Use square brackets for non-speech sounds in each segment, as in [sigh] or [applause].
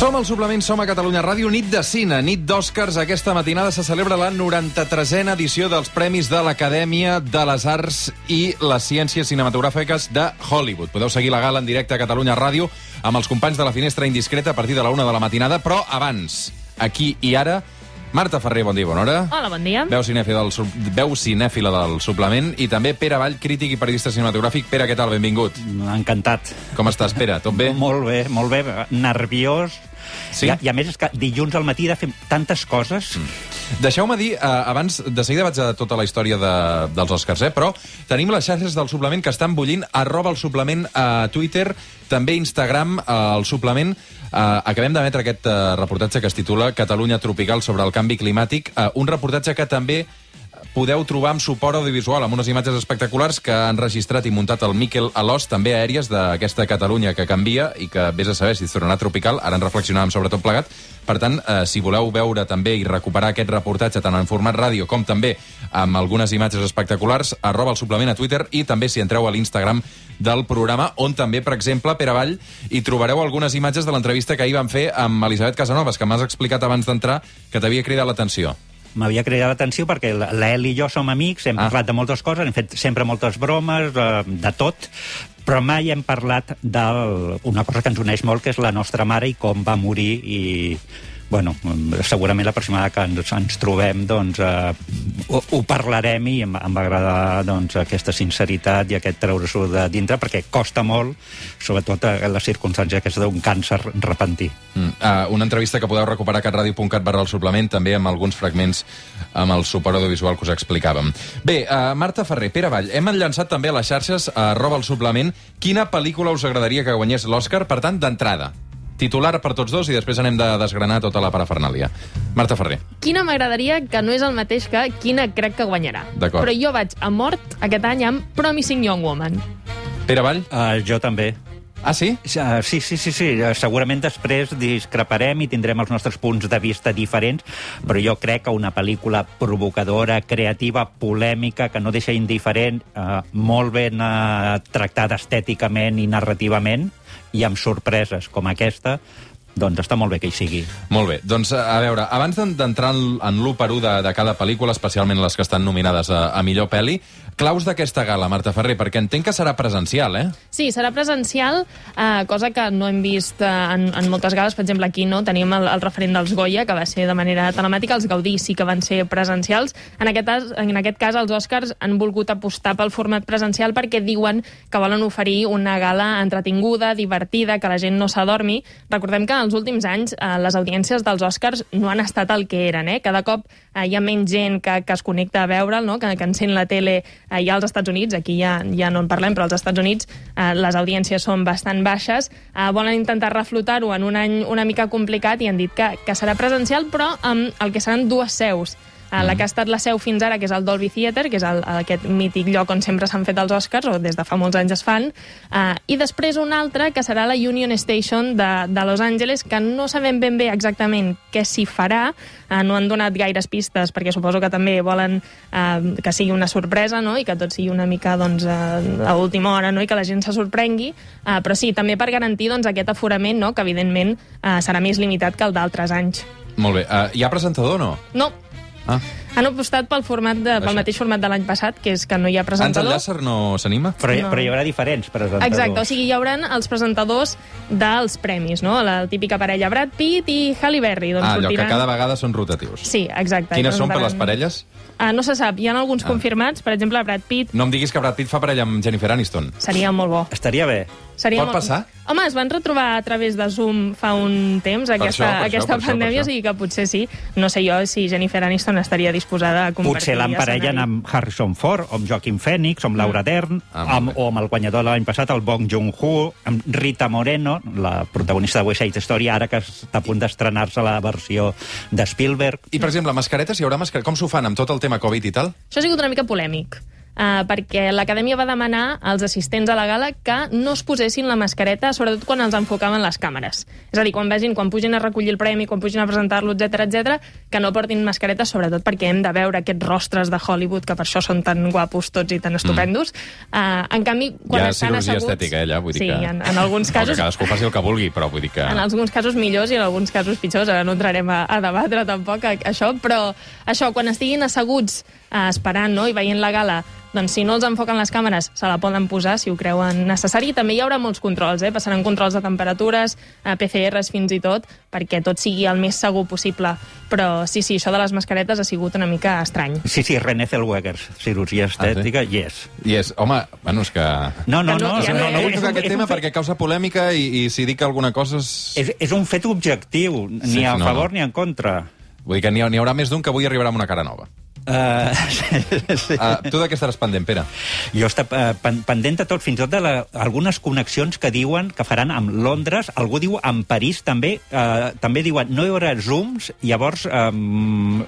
Som al suplement Som a Catalunya Ràdio, nit de cine, nit d'Oscars. Aquesta matinada se celebra la 93a edició dels Premis de l'Acadèmia de les Arts i les Ciències Cinematogràfiques de Hollywood. Podeu seguir la gala en directe a Catalunya Ràdio amb els companys de la Finestra Indiscreta a partir de la una de la matinada, però abans, aquí i ara, Marta Ferrer, bon dia, bona hora. Hola, bon dia. Veu cinèfila, del, veu cinèfila del suplement i també Pere Vall, crític i periodista cinematogràfic. Pere, què tal? Benvingut. Encantat. Com estàs, Pere? Tot bé? [laughs] Molt bé, molt bé. Nerviós. Sí? I, a- I a més és que dilluns al matí he de fer tantes coses. Mm. Deixeu-me dir, eh, abans, de seguida vaig a tota la història de, dels Oscars, eh? però tenim les xarxes del suplement que estan bullint, arroba el suplement a Twitter, també Instagram, eh, el suplement. Eh, acabem d'emetre aquest eh, reportatge que es titula Catalunya tropical sobre el canvi climàtic, eh, un reportatge que també podeu trobar amb suport audiovisual, amb unes imatges espectaculars que han registrat i muntat el Miquel Alòs, també aèries d'aquesta Catalunya que canvia i que vés a saber si es tornarà tropical, ara en reflexionàvem sobre tot plegat. Per tant, eh, si voleu veure també i recuperar aquest reportatge tant en format ràdio com també amb algunes imatges espectaculars, arroba el suplement a Twitter i també si entreu a l'Instagram del programa, on també, per exemple, Pere Vall, hi trobareu algunes imatges de l'entrevista que ahir vam fer amb Elisabet Casanovas, que m'has explicat abans d'entrar que t'havia cridat l'atenció. M'havia cridat l'atenció perquè l'Eli i jo som amics, hem Ah. ah. parlat de moltes coses, hem fet sempre moltes bromes, eh, de tot, però mai hem parlat d'una cosa que ens uneix molt, que és la nostra mare i com va morir i bueno, segurament la pròxima que ens, ens trobem doncs, eh, ho, ho parlarem i em, em va agradar doncs, aquesta sinceritat i aquest treure-s'ho de dintre perquè costa molt, sobretot en les circumstàncies aquesta d'un càncer repentí. Mm. Uh, una entrevista que podeu recuperar a catradio.cat barra el suplement, també amb alguns fragments amb el suport audiovisual que us explicàvem. Bé, uh, Marta Ferrer, Pere Vall, hem enllaçat també a les xarxes a arroba el suplement. Quina pel·lícula us agradaria que guanyés l'Oscar? Per tant, d'entrada, titular per tots dos i després anem de desgranar tota la parafernàlia. Marta Ferrer. Quina m'agradaria que no és el mateix que quina crec que guanyarà. D'acord. Però jo vaig a mort aquest any amb Promising Young Woman. Pere Vall? Uh, jo també. Ah, sí? Uh, sí, sí, sí, sí. Uh, segurament després discreparem i tindrem els nostres punts de vista diferents, però jo crec que una pel·lícula provocadora, creativa, polèmica, que no deixa indiferent, uh, molt ben uh, tractada estèticament i narrativament, i amb sorpreses com aquesta, doncs està molt bé que hi sigui. Molt bé, doncs a veure, abans d'en- d'entrar en, en l'1 per 1 de, de cada pel·lícula, especialment les que estan nominades a, a millor pel·li, claus d'aquesta gala, Marta Ferrer, perquè entenc que serà presencial, eh? Sí, serà presencial, eh, cosa que no hem vist eh, en, en moltes gales. Per exemple, aquí no tenim el, el referent dels Goya, que va ser de manera telemàtica. Els Gaudí sí que van ser presencials. En aquest, en aquest cas, els Oscars han volgut apostar pel format presencial perquè diuen que volen oferir una gala entretinguda, divertida, que la gent no s'adormi. Recordem que en els últims anys eh, les audiències dels Oscars no han estat el que eren. Eh? Cada cop eh, hi ha menys gent que, que es connecta a veure'l, no? que, que encén la tele eh, ja als Estats Units, aquí ja, ja no en parlem, però als Estats Units eh, les audiències són bastant baixes. Eh, volen intentar reflotar-ho en un any una mica complicat i han dit que, que serà presencial, però amb el que seran dues seus. Uh, la que ha estat la seu fins ara, que és el Dolby Theatre, que és el, aquest mític lloc on sempre s'han fet els Oscars, o des de fa molts anys es fan, uh, i després una altra, que serà la Union Station de, de Los Angeles, que no sabem ben bé exactament què s'hi farà, uh, no han donat gaires pistes, perquè suposo que també volen uh, que sigui una sorpresa, no?, i que tot sigui una mica, doncs, uh, a última hora, no?, i que la gent se sorprengui, uh, però sí, també per garantir, doncs, aquest aforament, no?, que evidentment uh, serà més limitat que el d'altres anys. Molt bé. Uh, hi ha presentador o no? No, Ah. han apostat pel, format de, Això. pel mateix format de l'any passat, que és que no hi ha Àngel presentador. Llàcer no s'anima? Però, No. però hi haurà diferents presentadors. Exacte, o sigui, hi haurà els presentadors dels premis, no? La típica parella Brad Pitt i Halle Berry. Doncs Ah, allò que sortiran... cada vegada són rotatius. Sí, exacte. Quines són per les parelles? Ah, no se sap, hi ha alguns Ah. confirmats, per exemple, Brad Pitt No em diguis que Brad Pitt fa parella amb Jennifer Aniston. seria molt bo. Estaria bé. Seria Pot molt... passar? Home, es van retrobar a través de Zoom fa un temps, Per aquesta, això, per això, aquesta per això, pandèmia, per o això. sigui que potser sí. No sé jo si Jennifer Aniston estaria disposada a compartir Potser l'emparellen amb Harrison Ford, o amb Joaquim Phoenix, o amb Laura Dern, Ah, amb, o amb el guanyador de l'any passat, el Bong Joon-ho, amb Rita Moreno, la protagonista de West Side Story, ara que està a punt d'estrenar-se la versió de Spielberg. I, per exemple, mascaretes, hi haurà mascaretes? Com s'ho fan amb tot el tema Covid i tal? Això ha sigut una mica polèmic. Uh, perquè l'acadèmia va demanar als assistents a la gala que no es posessin la mascareta, sobretot quan els enfocaven les càmeres. És a dir, quan vegin, quan pugin a recollir el premi, quan pugin a presentar-lo, etc etc, que no portin mascareta, sobretot perquè hem de veure aquests rostres de Hollywood, que per això són tan guapos tots i tan estupendos. Mm. Uh, en canvi, quan Hi ha estan cirurgia asseguts... estètica, eh, allà, vull dir sí, que- en, en alguns [laughs] casos... que cadascú faci el que vulgui, però vull dir que... En alguns casos millors i en alguns casos pitjors. Ara no entrarem a, a debatre tampoc a, això, però això, quan estiguin asseguts eh, esperant no? i veient la gala, doncs si no els enfoquen les càmeres, se la poden posar si ho creuen necessari. També hi haurà molts controls, eh? passaran controls de temperatures, eh, PCRs fins i tot, perquè tot sigui el més segur possible. Però sí, sí, això de les mascaretes ha sigut una mica estrany. Sí, sí, René Zellweger, cirurgia estètica, yes. I és, home, bueno, és que... No, no, Que no- no. ja No, no, no vull tocar un- aquest tema fet- perquè causa polèmica i, i si dic alguna cosa és... És, és un fet objectiu, ni Sí, a no, favor no. ni en contra. Vull dir que n'hi haurà més d'un que avui arribarà amb una cara nova. Uh, [laughs] sí. Uh, tu de què estaràs pendent, Pere? Jo està uh, pendent de tot, fins i tot de la, algunes connexions que diuen que faran amb Londres, algú diu amb París també, uh, també diuen no hi haurà zooms, llavors um,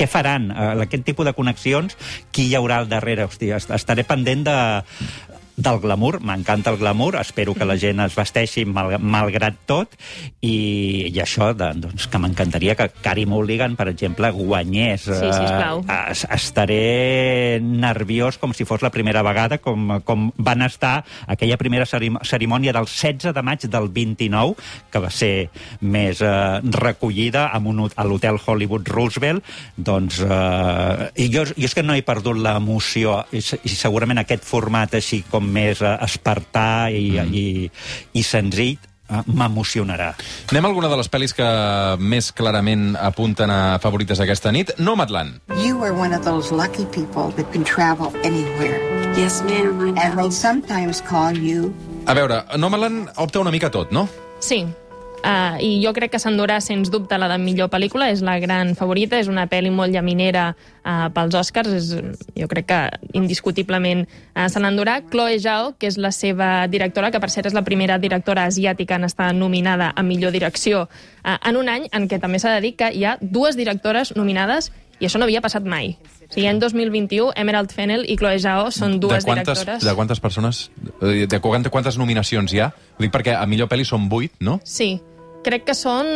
què faran? Uh, aquest tipus de connexions, qui hi haurà al darrere? Hòstia, est- estaré pendent de del glamour, m'encanta el glamour, espero que la gent es vesteixi mal, malgrat tot, i, i això, de, doncs, que m'encantaria que Carey Mulligan, per exemple, guanyés. Sí, sisplau. Eh, es- estaré nerviós com si fos la primera vegada, com, com van estar aquella primera cerim cerimònia del 16 de maig del 29, que va ser més eh, recollida amb un, hot- a l'hotel Hollywood Roosevelt, doncs... Eh, i jo, jo és que no he perdut l'emoció, i, i segurament aquest format així com més eh, espartà i, mm. i, i senzill eh, m'emocionarà. Anem a alguna de les pel·lis que més clarament apunten a favorites aquesta nit. Nomadland. You are one of those lucky people that can travel anywhere. Yes, ma'am. And they sometimes call you A veure, Nomadland opta una mica a tot, no? Sí, Uh, I jo crec que s'endurà, sens dubte, la de millor pel·lícula. És la gran favorita, és una pel·li molt llaminera uh, pels Oscars. És, jo crec que indiscutiblement uh, se l'endurà. Chloe Zhao, que és la seva directora, que per cert és la primera directora asiàtica en estar nominada a millor direcció uh, en un any en què també s'ha de dir que hi ha dues directores nominades i això no havia passat mai. O sigui, en 2021, Emerald Fennell i Chloe Zhao són dues de quantes, directores... De quantes persones? Eh, De quantes, quantes nominacions hi ha? Ho dic perquè a millor pel·li són vuit, no? Sí, crec que són...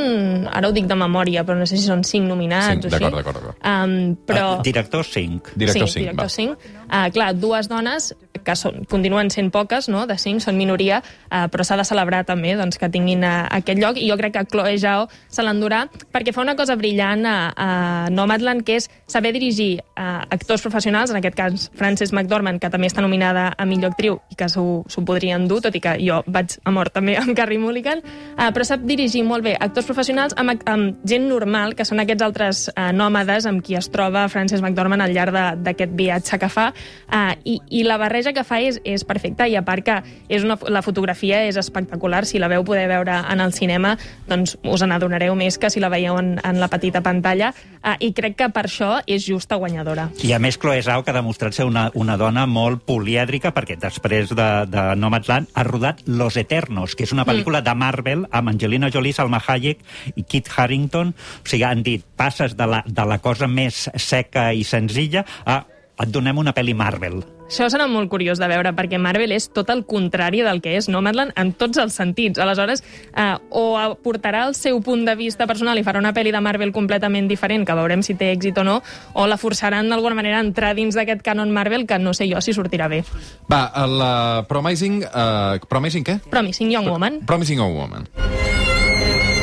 Ara ho dic de memòria, però no sé si són cinc nominats Cinc, o així. d'acord, d'acord. Um, però... Uh, director 5. Director sí, cinc, director va. 5. Uh, clar, dues dones que són, continuen sent poques, no?, de 5, són minoria, uh, però s'ha de celebrar també doncs, que tinguin uh, aquest lloc, i jo crec que Chloe Zhao se l'endurà perquè fa una cosa brillant a, a Nomadland, que és saber dirigir uh, actors professionals, en aquest cas Frances McDormand, que també està nominada a millor actriu i que s'ho podrien dur, tot i que jo vaig a mort també amb Carrie Mulligan, uh, però sap dirigir molt bé actors professionals amb, amb gent normal, que són aquests altres uh, nòmades amb qui es troba Frances McDormand al llarg d'aquest viatge que fa, uh, i, i la barreja que fa és, és perfecta, i a part que és una, la fotografia és espectacular, si la veu poder veure en el cinema, doncs us n'adonareu més que si la veieu en, en la petita pantalla, uh, i crec que per això és justa guanyadora. I a més Chloe Zhao, que ha demostrat ser una, una dona molt polièdrica, perquè després de, de Nomadland ha rodat Los Eternos, que és una pel·lícula mm. de Marvel amb Angelina Jolie, Salma Hayek i Kit Harington. O sigui, han dit, passes de la, de la cosa més seca i senzilla a et donem una pel·li Marvel. Això serà molt curiós de veure, perquè Marvel és tot el contrari del que és Nomadland en tots els sentits. Aleshores, eh, o aportarà el seu punt de vista personal i farà una pel·li de Marvel completament diferent, que veurem si té èxit o no, o la forçaran d'alguna manera a entrar dins d'aquest canon Marvel, que no sé jo si sortirà bé. Va, la Promising... Uh, promising què? Promising Young Woman. Promising Young Woman.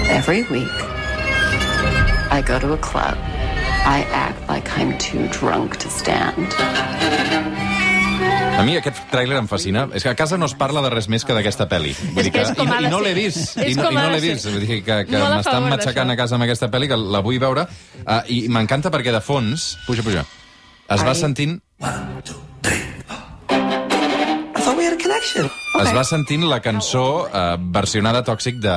Every week, I go to a club. I act like I'm too drunk to stand. A mi aquest tràiler em fascina. És que a casa no es parla de res més que d'aquesta pel·li. Vull dir que i, I no l'he vist. I no, i no l'he vist. Vull dir que, que m'estan matxacant a casa amb aquesta pel·li, que la vull veure. Uh, I m'encanta perquè de fons... Puja, puja. Es va Ai. sentint I connection. es va sentint la cançó eh, versionada tòxic de,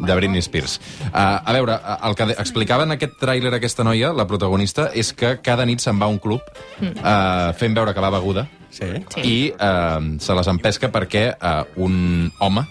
de Britney Spears. Eh, a veure, eh, el que explicava en aquest tràiler aquesta noia, la protagonista, és que cada nit se'n va a un club eh, fent veure que va beguda Sí. Sí. i eh, se les empesca perquè eh, un home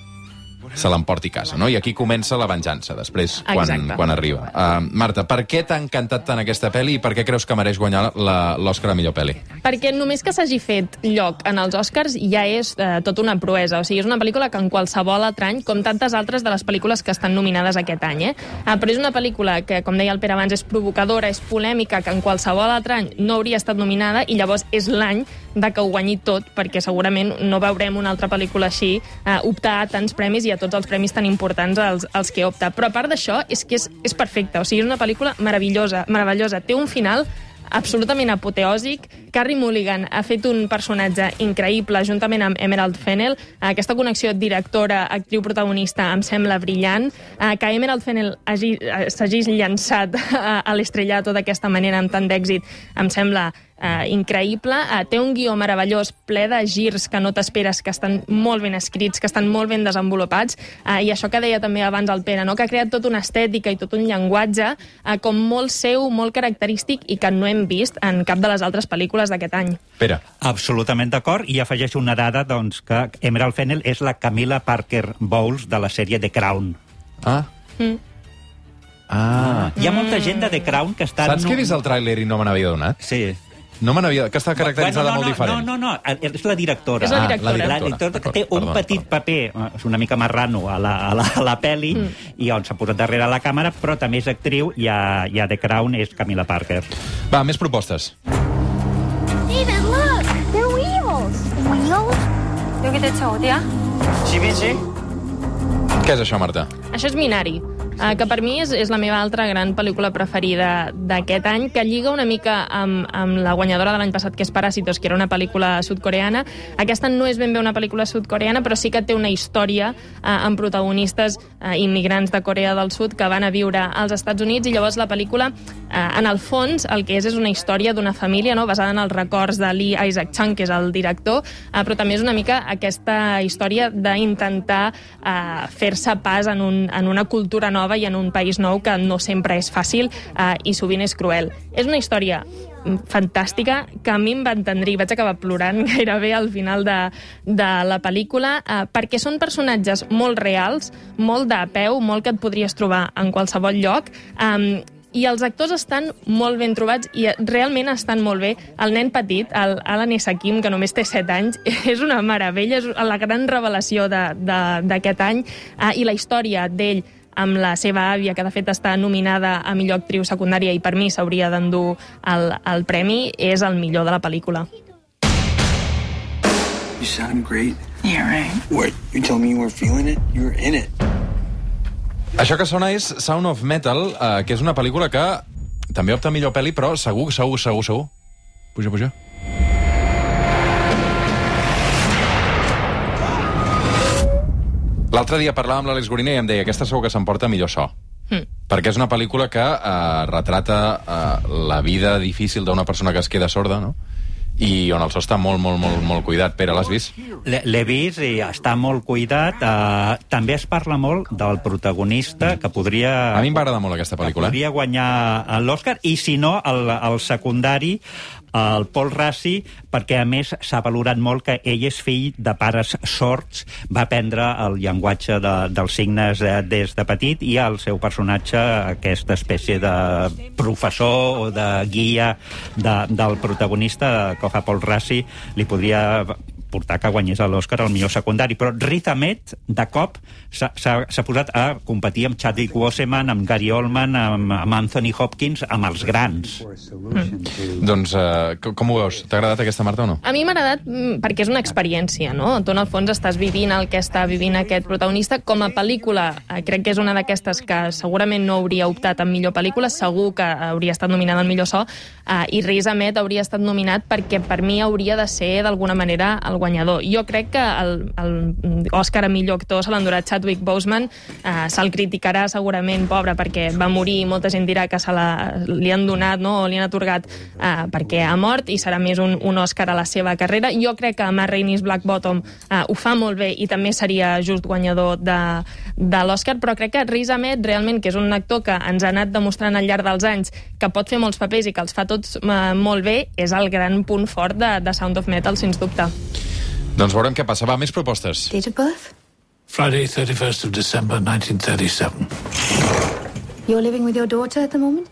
se l'emporti a casa, no? I aquí comença la venjança, després, quan, Exacte. quan arriba. Uh, Marta, per què t'ha encantat tant aquesta pel·li i per què creus que mereix guanyar l'Oscar a millor pel·li? Perquè només que s'hagi fet lloc en els Oscars ja és eh, tota una proesa. O sigui, és una pel·lícula que en qualsevol altre any, com tantes altres de les pel·lícules que estan nominades aquest any, eh? Ah, però és una pel·lícula que, com deia el Pere abans, és provocadora, és polèmica, que en qualsevol altre any no hauria estat nominada i llavors és l'any de que ho guanyi tot, perquè segurament no veurem una altra pel·lícula així eh, optar a tants premis i a tots els premis tan importants als, als que opta. Però a part d'això, és que és, és perfecta. O sigui, és una pel·lícula meravellosa, meravellosa. Té un final absolutament apoteòsic. Carrie Mulligan ha fet un personatge increïble juntament amb Emerald Fennell. Aquesta connexió directora-actriu protagonista em sembla brillant. Eh, Que Emerald Fennell hagi- eh, s'hagi llançat [laughs] a l'estrellato d'aquesta manera amb tant d'èxit em sembla eh, increïble. Eh, té un guió meravellós, ple de girs que no t'esperes, que estan molt ben escrits, que estan molt ben desenvolupats. Eh, I això que deia també abans el Pere, no? que ha creat tota una estètica i tot un llenguatge eh, com molt seu, molt característic i que no hem vist en cap de les altres pel·lícules d'aquest any. Pere. Absolutament d'acord, i afegeixo una dada doncs, que Emerald Fennell és la Camila Parker Bowles de la sèrie The Crown. Ah. Mm. Ah. Hi ha molta gent de The Crown que està... Saps que he vist el tràiler i no me n'havia donat? Sí. No me n'havia... Que està caracteritzada no, molt no, diferent. No, no, no, és la directora. És la Ah, directora. la La directora. directora que té D'acord, un perdona, petit perdona. paper, eh, és una mica marrano a la, a la, a la peli, mm. i on s'ha posat darrere la càmera, però també és actriu, i a, i a The Crown és Camila Parker. Va, més propostes. David, look! They're wheels! Wheels? 여기 대체 어디야? 집이지? Què és això, Marta? Això és Minari, eh, que per mi és, és la meva altra gran pel·lícula preferida d'aquest any, que lliga una mica amb, amb la guanyadora de l'any passat, que és Paràsitos, que era una pel·lícula sud-coreana. Aquesta no és ben bé una pel·lícula sud-coreana, però sí que té una història eh, amb protagonistes eh, immigrants de Corea del Sud que van a viure als Estats Units, i llavors la pel·lícula, eh, en el fons, el que és és una història d'una família, no?, basada en els records de Lee Isaac Chung, que és el director, eh, però també és una mica aquesta història d'intentar eh, fer-se pas en, un, en una cultura nova i en un país nou que no sempre és fàcil eh, i sovint és cruel. És una història mm, fantàstica que a mi em va entendre i vaig acabar plorant [laughs] gairebé al final de, de la pel·lícula eh, perquè són personatges molt reals, molt de peu, molt que et podries trobar en qualsevol lloc eh, i els actors estan molt ben trobats i realment estan molt bé. El nen petit, el Alan Esakim, que només té 7 anys, [laughs] és una meravella, és la gran revelació d'aquest any, eh, i la història d'ell amb la seva àvia, que de fet està nominada a millor actriu secundària i per mi s'hauria d'endur el, el premi, és el millor de la pel·lícula. You sound great. Yeah, right. What? You tell me you were feeling it? You were in it. Això que sona és Sound of Metal, eh, que és una pel·lícula que també opta a millor pel·li, però segur, segur, segur, segur. Puja, puja. L'altre dia parlàvem amb l'Àlex Gorina i em deia aquesta segur que s'emporta millor so. Mm. Perquè és una pel·lícula que eh, retrata eh, la vida difícil d'una persona que es queda sorda, no? I on el so està molt, molt, molt, molt cuidat. Pere, l'has vist? L'he l'he vist i està molt cuidat. Uh, també es parla molt del protagonista, que podria... A mi em va agradar molt aquesta que pel·lícula. podria guanyar l'Oscar, i si no, el, el secundari, el Paul Rassi, perquè a més s'ha valorat molt que ell és fill de pares sords, va aprendre el llenguatge de, dels signes eh, des de petit i el seu personatge, aquesta espècie de professor o de guia de, del protagonista que fa Paul Rassi, li podria portar que guanyés l'Oscar al millor secundari, però Riz Ahmed, de cop, s'ha- posat a competir amb Chadwick Boseman, amb Gary Oldman, amb, amb Anthony Hopkins, amb els grans. Doncs, eh, com- ho veus? T'ha agradat aquesta, Marta, o no? A mi m'ha agradat mm, perquè és una experiència, no? Tu, en el fons, estàs vivint el que està vivint aquest protagonista. Com a pel·lícula, eh, crec que és una d'aquestes que segurament no hauria optat en millor pel·lícula, segur que hauria estat nominada en millor so, eh, i Riz Ahmed hauria estat nominat perquè per mi hauria de ser, d'alguna manera, el guanyador. Jo crec que el, el Òscar a millor actor se l'endurà Chadwick Boseman, eh, se'l criticarà segurament, pobre, perquè va morir i molta gent dirà que se la, li han donat no? o li han atorgat eh, perquè ha mort i serà més un, un Òscar a la seva carrera. Jo crec que Matt Rainis Black Bottom eh, ho fa molt bé i també seria just guanyador de, de l'Òscar, però crec que Riz Ahmed realment, que és un actor que ens ha anat demostrant al llarg dels anys que pot fer molts papers i que els fa tots eh, molt bé, és el gran punt fort de, de Sound of Metal, sens dubte. Doncs veurem què passa. Va, més propostes. Date of birth? Friday, 31st of December, 1937. You're living with your daughter at the moment?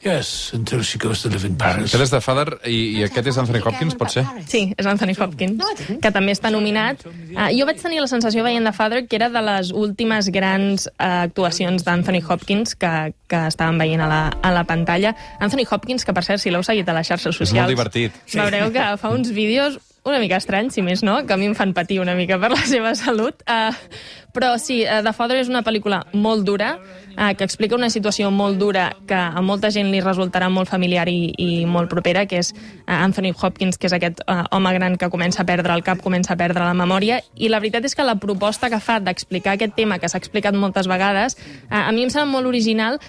Yes, until she goes to live in Paris. Aquest és de Father i, i aquest és Anthony Hopkins, pot ser? Sí, és Anthony Hopkins, que també està nominat. Uh, jo vaig tenir la sensació veient The Father que era de les últimes grans uh, actuacions d'Anthony Hopkins que, que estàvem veient a la, a la pantalla. Anthony Hopkins, que per cert, si l'heu seguit a les xarxes És socials... molt divertit. Veureu que fa uns vídeos una mica estranys, si més no, que a mi em fan patir una mica per la seva salut. Uh, però sí, uh, The Father és una pel·lícula molt dura, uh, que explica una situació molt dura que a molta gent li resultarà molt familiar i, i molt propera, que és uh, Anthony Hopkins, que és aquest uh, home gran que comença a perdre el cap, comença a perdre la memòria, i la veritat és que la proposta que fa d'explicar aquest tema, que s'ha explicat moltes vegades, uh, a mi em sembla molt original,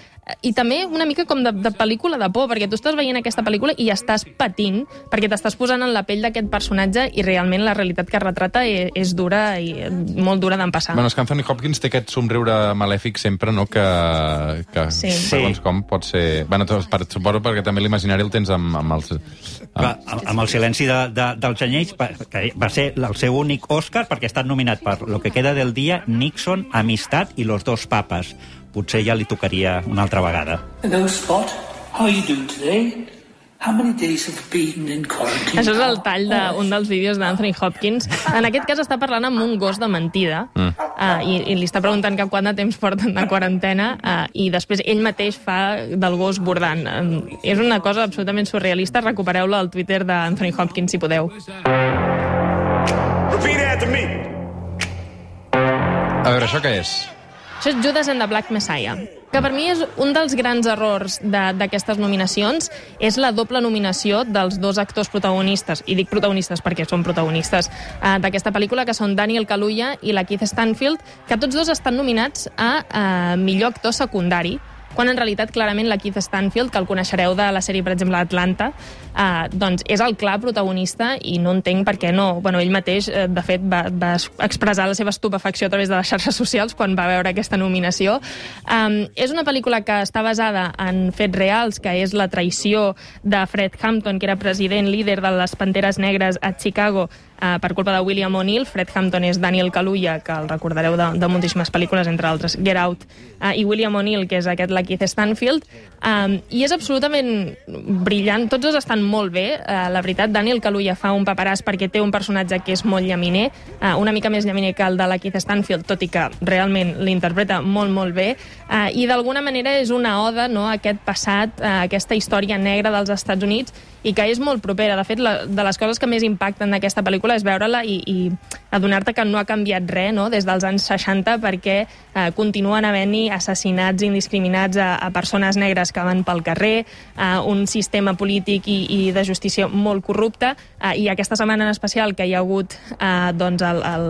i també una mica com de, de pel·lícula de por, perquè tu estàs veient aquesta pel·lícula i estàs patint, perquè t'estàs posant en la pell d'aquest personatge i realment la realitat que retrata és, és dura i molt dura d'empassar. Bueno, és que Anthony Hopkins té aquest somriure malèfic sempre, no?, que, que Sí. segons com pot ser... Bueno, per, suposo perquè també l'imaginari el tens amb, amb els... Va, amb, amb el silenci de, de, dels anyells, que va ser el seu únic Òscar perquè ha estat nominat per Lo que queda del dia, Nixon, Amistat i Los dos papes. Potser ja li tocaria una altra vegada. Hello, Spot. How are you doing today? How many days have been in quarantine? Això és el tall d'un dels vídeos d'Anthony Hopkins. En aquest cas està parlant amb un gos de mentida mm. uh, i, i li està preguntant que quant de temps porten de quarantena uh, i després ell mateix fa del gos bordant. Um, és una cosa absolutament surrealista. Recupereu-la al Twitter d'Anthony Hopkins, si podeu. Repeat after me. A veure, això què és? Això és Judas and the Black Messiah, que per mi és un dels grans errors d'aquestes nominacions, és la doble nominació dels dos actors protagonistes, i dic protagonistes perquè són protagonistes uh, d'aquesta pel·lícula, que són Daniel Kaluuya i la Keith Stanfield, que tots dos estan nominats a uh, millor actor secundari, quan en realitat clarament la Keith Stanfield, que el coneixereu de la sèrie, per exemple, Atlanta, eh, doncs és el clar protagonista i no entenc per què no. Bueno, ell mateix, eh, de fet, va, va expressar la seva estupefacció a través de les xarxes socials quan va veure aquesta nominació. Um, és una pel·lícula que està basada en fets reals, que és la traïció de Fred Hampton, que era president líder de les Panteres Negres a Chicago, uh, per culpa de William O'Neill. Fred Hampton és Daniel Kaluuya, que el recordareu de, de moltíssimes pel·lícules, entre altres Get Out, uh, i William O'Neill, que és aquest la Keith Stanfield. Um, I és absolutament brillant. Tots dos estan molt bé. Uh, la veritat, Daniel Kaluuya fa un paperàs perquè té un personatge que és molt llaminer, uh, una mica més llaminer que el de la Keith Stanfield, tot i que realment l'interpreta molt, molt bé. Uh, I d'alguna manera és una oda no, a aquest passat, a aquesta història negra dels Estats Units i que és molt propera. De fet, la, de les coses que més impacten d'aquesta pel·lícula és veure-la i, i adonar-te que no ha canviat res no? des dels anys 60 perquè eh, continuen havent-hi assassinats indiscriminats a, a persones negres que van pel carrer, eh, un sistema polític i, i de justícia molt corrupte eh, i aquesta setmana en especial que hi ha hagut eh, doncs el, el,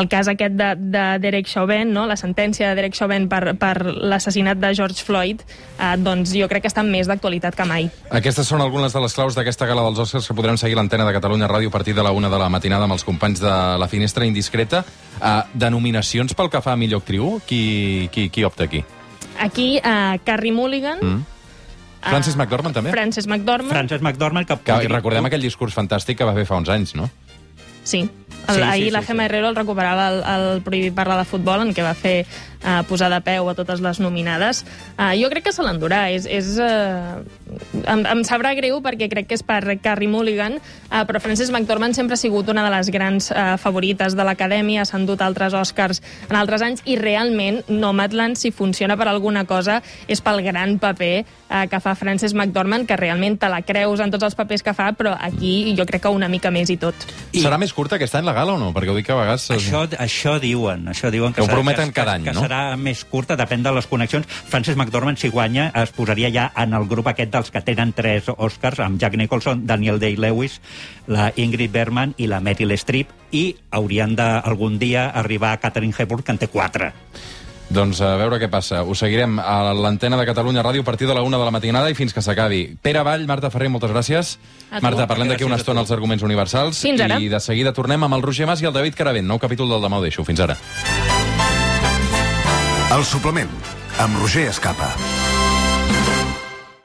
el cas aquest de, de Derek Chauvin, no? la sentència de Derek Chauvin per, per l'assassinat de George Floyd, eh, doncs jo crec que està més d'actualitat que mai. Aquestes són algunes de les claus d'aquesta gala dels Oscars que podrem seguir a l'antena de Catalunya Ràdio a partir de la una de la matinada amb els companys de la Finestra Indiscreta. Uh, de nominacions pel que fa a millor actriu, qui, qui, qui opta aquí? Aquí, eh, Carrie Mulligan, Mm. Frances McDormand, també? Frances McDormand, Frances McDormand, que... Que recordem aquell discurs fantàstic que va fer fa uns anys, no? Sí. El, Sí, sí, ahir sí, la sí. Gemma Herrero el recuperava el, el Prohibit parlar de futbol, en què va fer uh, posar de peu a totes les nominades. Uh, jo crec que se l'endurà. És, és, uh, em, em sabrà greu perquè crec que és per Carrie Mulligan, uh, però Frances McDormand sempre ha sigut una de les grans uh, favorites de l'Acadèmia, s'han dut altres Oscars en altres anys, i realment Nomadland, si funciona per alguna cosa, és pel gran paper uh, que fa Frances McDormand, que realment te la creus en tots els papers que fa, però aquí jo crec que una mica més i tot. I... Serà més curta aquest any la gala o no? Perquè ho dic que a vegades... Això, això diuen, això diuen que, Que ho serà- prometen que, cada any, que, no? que serà més curta, depèn de les connexions. Frances McDormand, si guanya, es posaria ja en el grup aquest dels que tenen tres Oscars, amb Jack Nicholson, Daniel Day-Lewis, la Ingrid Bergman i la Meryl Streep, i haurien de algun dia arribar a Catherine Hepburn, que en té quatre. Doncs a veure què passa. Ho seguirem a l'antena de Catalunya Ràdio a partir de la una de la matinada i fins que s'acabi. Pere Vall, Marta Ferrer, moltes gràcies. Marta, parlem d'aquí una estona els arguments universals. Fins ara. I de seguida tornem amb el Roger Mas i el David Caravent. Nou capítol del Demà ho deixo. Fins ara. El suplement, amb Roger Escapa.